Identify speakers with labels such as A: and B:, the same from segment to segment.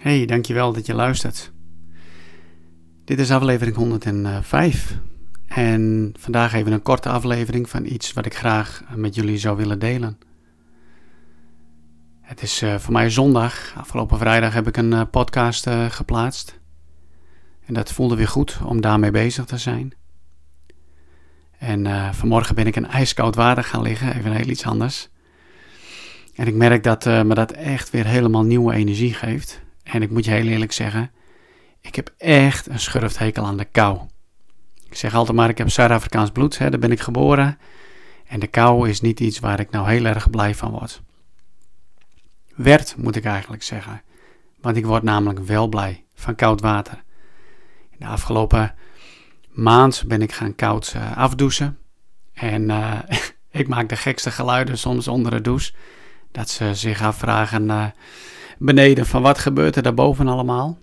A: Hey, dankjewel dat je luistert. Dit is aflevering 105. En vandaag even een korte aflevering van iets wat ik graag met jullie zou willen delen. Het is uh, voor mij zondag. Afgelopen vrijdag heb ik een uh, podcast uh, geplaatst. En dat voelde weer goed om daarmee bezig te zijn. En vanmorgen ben ik in ijskoud water gaan liggen, even heel iets anders. En ik merk dat me dat echt weer helemaal nieuwe energie geeft. En ik moet je heel eerlijk zeggen, ik heb echt een schurfthekel aan de kou. Ik zeg altijd maar, ik heb Zuid-Afrikaans bloed, hè, daar ben ik geboren. En de kou is niet iets waar ik nou heel erg blij van word. Werd, moet ik eigenlijk zeggen. Want ik word namelijk wel blij van koud water. In de afgelopen maand ben ik gaan koud uh, afdouchen. En uh, ik maak de gekste geluiden soms onder de douche. Dat ze zich afvragen... Uh, beneden van wat gebeurt er daarboven allemaal.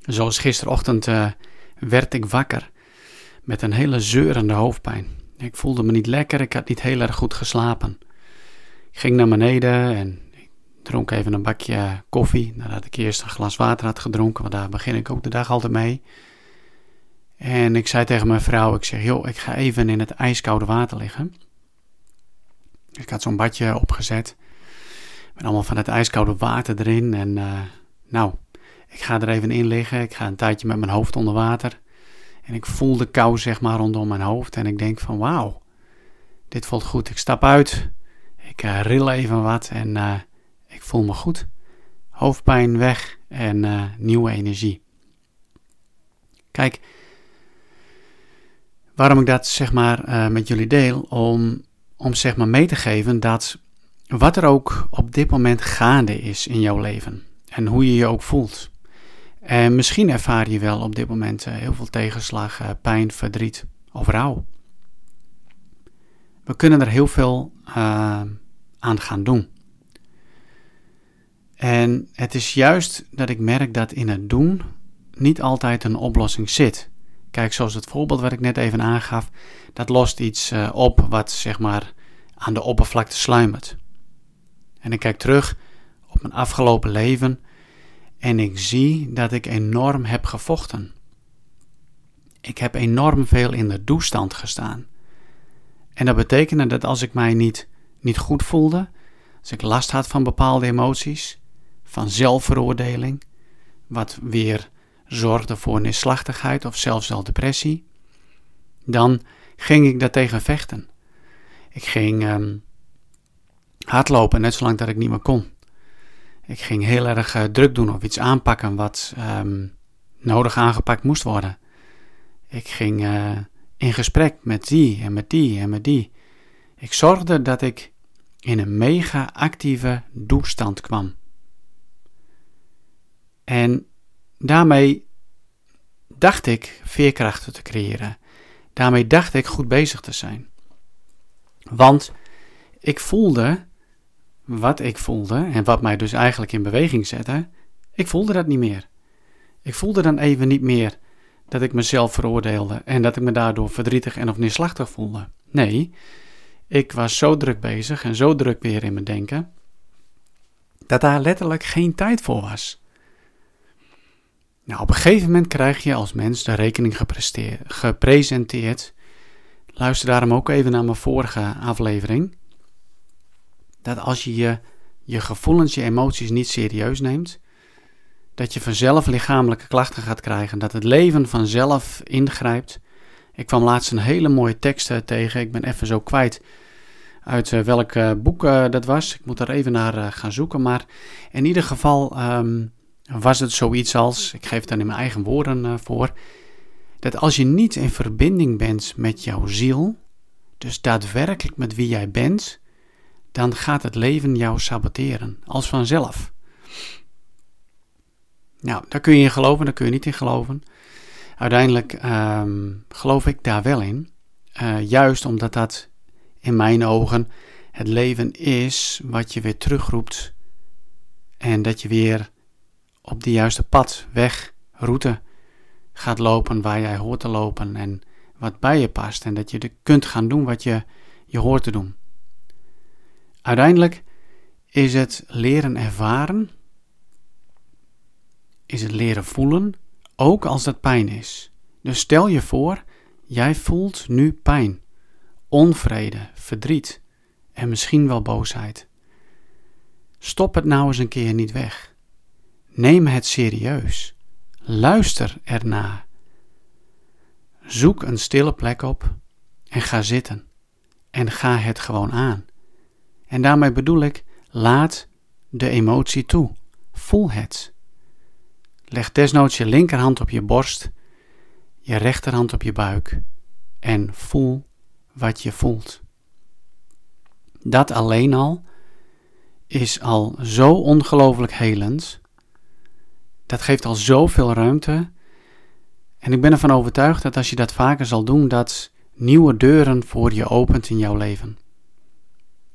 A: Zoals gisterochtend uh, werd ik wakker met een hele zeurende hoofdpijn. Ik voelde me niet lekker, ik had niet heel erg goed geslapen. Ik ging naar beneden en ik dronk even een bakje koffie nadat ik eerst een glas water had gedronken, want daar begin ik ook de dag altijd mee. En ik zei tegen mijn vrouw, ik zeg, joh, ik ga even in het ijskoude water liggen. Ik had zo'n badje opgezet. Met allemaal van het ijskoude water erin. En uh, nou, ik ga er even in liggen. Ik ga een tijdje met mijn hoofd onder water. En ik voel de kou zeg maar rondom mijn hoofd. En ik denk van wauw, dit voelt goed. Ik stap uit. Ik uh, ril even wat en uh, ik voel me goed. Hoofdpijn weg en nieuwe energie. Kijk, waarom ik dat zeg maar met jullie deel, om, om zeg maar mee te geven dat wat er ook op dit moment gaande is in jouw leven en hoe je je ook voelt. En misschien ervaar je wel op dit moment eh, heel veel tegenslag, eh, pijn, verdriet of rouw. We kunnen er heel veel uh, aan gaan doen. En het is juist dat ik merk dat in het doen niet altijd een oplossing zit. Kijk, zoals het voorbeeld wat ik net even aangaf, dat lost iets op wat zeg maar aan de oppervlakte sluimert. En ik kijk terug op mijn afgelopen leven en ik zie dat ik enorm heb gevochten. Ik heb enorm veel in de doestand gestaan. En dat betekende dat als ik mij niet, niet goed voelde, als ik last had van bepaalde emoties, van zelfveroordeling, wat weer zorgde voor neerslachtigheid of zelfs wel depressie, dan ging ik daartegen vechten. Ik ging um, hardlopen, net zolang dat ik niet meer kon. Ik ging heel erg uh, druk doen of iets aanpakken wat um, nodig aangepakt moest worden. Ik ging uh, in gesprek met die en met die en met die. Ik zorgde dat ik in een mega actieve doestand kwam. En daarmee dacht ik veerkrachten te creëren. Daarmee dacht ik goed bezig te zijn. Want ik voelde wat ik voelde en wat mij dus eigenlijk in beweging zette, ik voelde dat niet meer. Ik voelde dan even niet meer dat ik mezelf veroordeelde en dat ik me daardoor verdrietig en of neerslachtig voelde. Nee, ik was zo druk bezig en zo druk weer in mijn denken, dat daar letterlijk geen tijd voor was. Nou, op een gegeven moment krijg je als mens de rekening gepresenteerd. Luister daarom ook even naar mijn vorige aflevering dat als je, je gevoelens, je emoties niet serieus neemt, dat je vanzelf lichamelijke klachten gaat krijgen, dat het leven vanzelf ingrijpt. Ik kwam laatst een hele mooie tekst eh, tegen, ik ben even zo kwijt uit uh, welk uh, boek dat was. Ik moet er even naar gaan zoeken, maar in ieder geval um, was het zoiets als, ik geef het dan in mijn eigen woorden voor, dat als je niet in verbinding bent met jouw ziel, dus daadwerkelijk met wie jij bent, dan gaat het leven jou saboteren, als vanzelf. Nou, daar kun je in geloven, daar kun je niet in geloven. Uiteindelijk ehm, geloof ik daar wel in, uh, juist omdat dat in mijn ogen het leven is wat je weer terugroept en dat je weer op de juiste pad, weg, route gaat lopen waar jij hoort te lopen en wat bij je past en dat je kunt gaan doen wat je, je hoort te doen. Uiteindelijk is het leren ervaren is het leren voelen, ook als dat pijn is. Dus stel je voor, jij voelt nu pijn, onvrede, verdriet en misschien wel boosheid. Stop het nou eens een keer niet weg. Neem het serieus. Luister ernaar. Zoek een stille plek op en ga zitten. En ga het gewoon aan. En daarmee bedoel ik, laat de emotie toe. Voel het. Leg desnoods je linkerhand op je borst, je rechterhand op je buik en voel wat je voelt. Dat alleen al is al zo ongelooflijk helend. Dat geeft al zoveel ruimte. En ik ben ervan overtuigd dat als je dat vaker zal doen, dat nieuwe deuren voor je opent in jouw leven.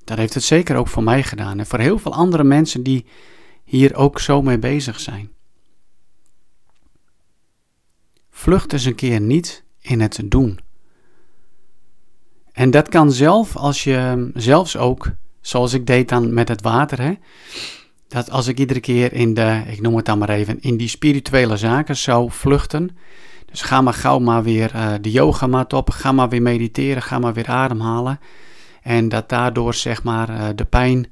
A: Dat heeft het zeker ook voor mij gedaan en voor heel veel andere mensen die hier ook zo mee bezig zijn. Vlucht eens een keer niet in het doen. En dat kan zelf als je zelfs ook, zoals ik deed dan met het water, hè, dat als ik iedere keer in de, ik noem het dan maar even, in die spirituele zaken zou vluchten. Dus ga maar gauw maar weer uh, de yogamat op, ga maar weer mediteren, ga maar weer ademhalen. En dat daardoor zeg maar uh, de pijn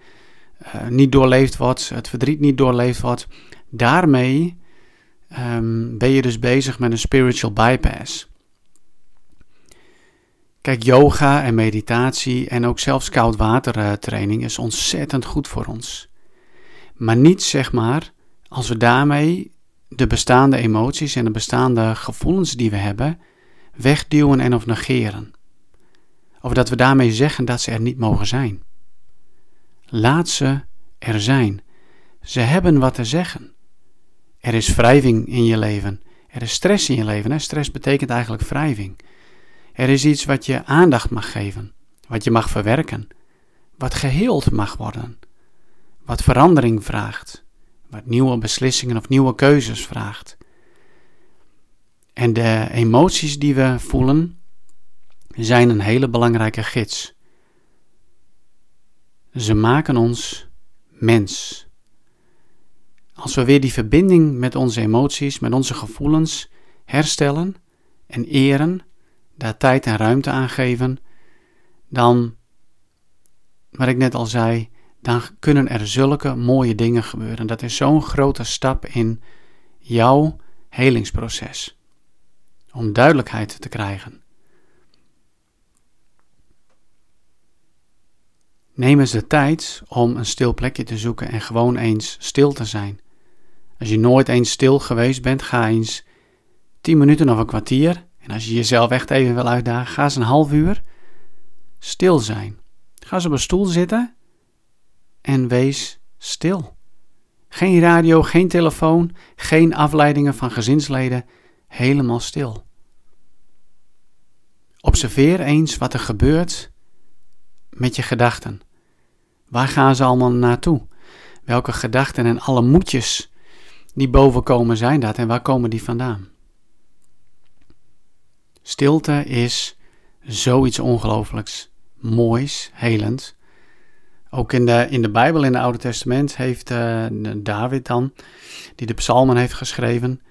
A: uh, niet doorleefd wordt, het verdriet niet doorleefd wordt. Daarmee um, ben je dus bezig met een spiritual bypass. Kijk, yoga en meditatie en ook zelfs koudwatertraining is ontzettend goed voor ons. Maar niet zeg maar als we daarmee de bestaande emoties en de bestaande gevoelens die we hebben wegduwen en of negeren. Of dat we daarmee zeggen dat ze er niet mogen zijn. Laat ze er zijn. Ze hebben wat te zeggen. Er is wrijving in je leven. Er is stress in je leven. Hè? Stress betekent eigenlijk wrijving. Er is iets wat je aandacht mag geven, wat je mag verwerken, wat geheeld mag worden, wat verandering vraagt, wat nieuwe beslissingen of nieuwe keuzes vraagt. En de emoties die we voelen zijn een hele belangrijke gids. Ze maken ons mens. Als we weer die verbinding met onze emoties, met onze gevoelens herstellen en eren, daar tijd en ruimte aan geven, dan, wat ik net al zei, dan kunnen er zulke mooie dingen gebeuren. Dat is zo'n grote stap in jouw helingsproces. Om duidelijkheid te krijgen. Neem eens de tijd om een stil plekje te zoeken en gewoon eens stil te zijn. Als je nooit eens stil geweest bent, ga eens 10 minuten of een kwartier. En als je jezelf echt even wil uitdagen, ga eens een half uur stil zijn. Ga eens op een stoel zitten en wees stil. Geen radio, geen telefoon, geen afleidingen van gezinsleden, helemaal stil. Observeer eens wat er gebeurt met je gedachten. Waar gaan ze allemaal naartoe? Welke gedachten en alle moedjes die bovenkomen zijn dat en waar komen die vandaan? Stilte is zoiets ongelooflijks, moois, helend. Ook in de, in de Bijbel, in het Oude Testament, heeft uh, David dan, die de psalmen heeft geschreven,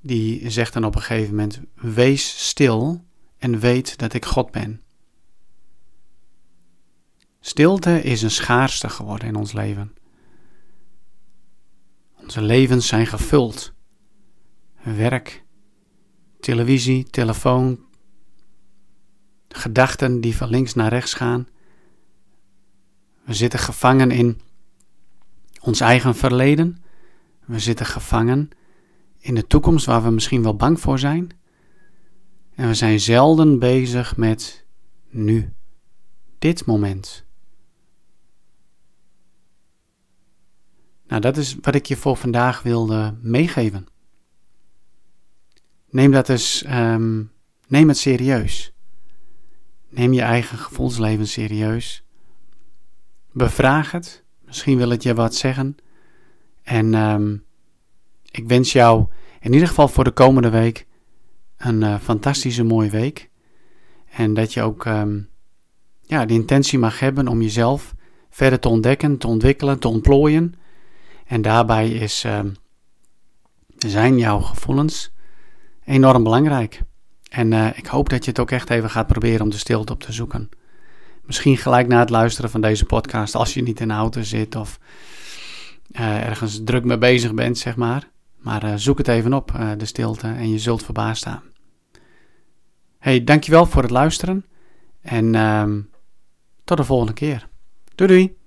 A: die zegt dan op een gegeven moment, wees stil en weet dat ik God ben. Stilte is een schaarste geworden in ons leven. Onze levens zijn gevuld. Werk, televisie, telefoon, gedachten die van links naar rechts gaan. We zitten gevangen in ons eigen verleden. We zitten gevangen in de toekomst waar we misschien wel bang voor zijn. En we zijn zelden bezig met nu, dit moment. Nou, dat is wat ik je voor vandaag wilde meegeven. Neem dat eens, um, neem het serieus. Neem je eigen gevoelsleven serieus. Bevraag het. Misschien wil het je wat zeggen. En um, ik wens jou in ieder geval voor de komende week een uh, fantastische mooie week. En dat je ook um, ja, de intentie mag hebben om jezelf verder te ontdekken, te ontwikkelen, te ontplooien. En daarbij is zijn jouw gevoelens enorm belangrijk. En uh, ik hoop dat je het ook echt even gaat proberen om de stilte op te zoeken. Misschien gelijk na het luisteren van deze podcast, als je niet in de auto zit of uh, ergens druk mee bezig bent, zeg maar. Maar uh, zoek het even op, de stilte, en je zult verbaasd staan. Hey, dankjewel voor het luisteren en ehm, tot de volgende keer. Doei doei!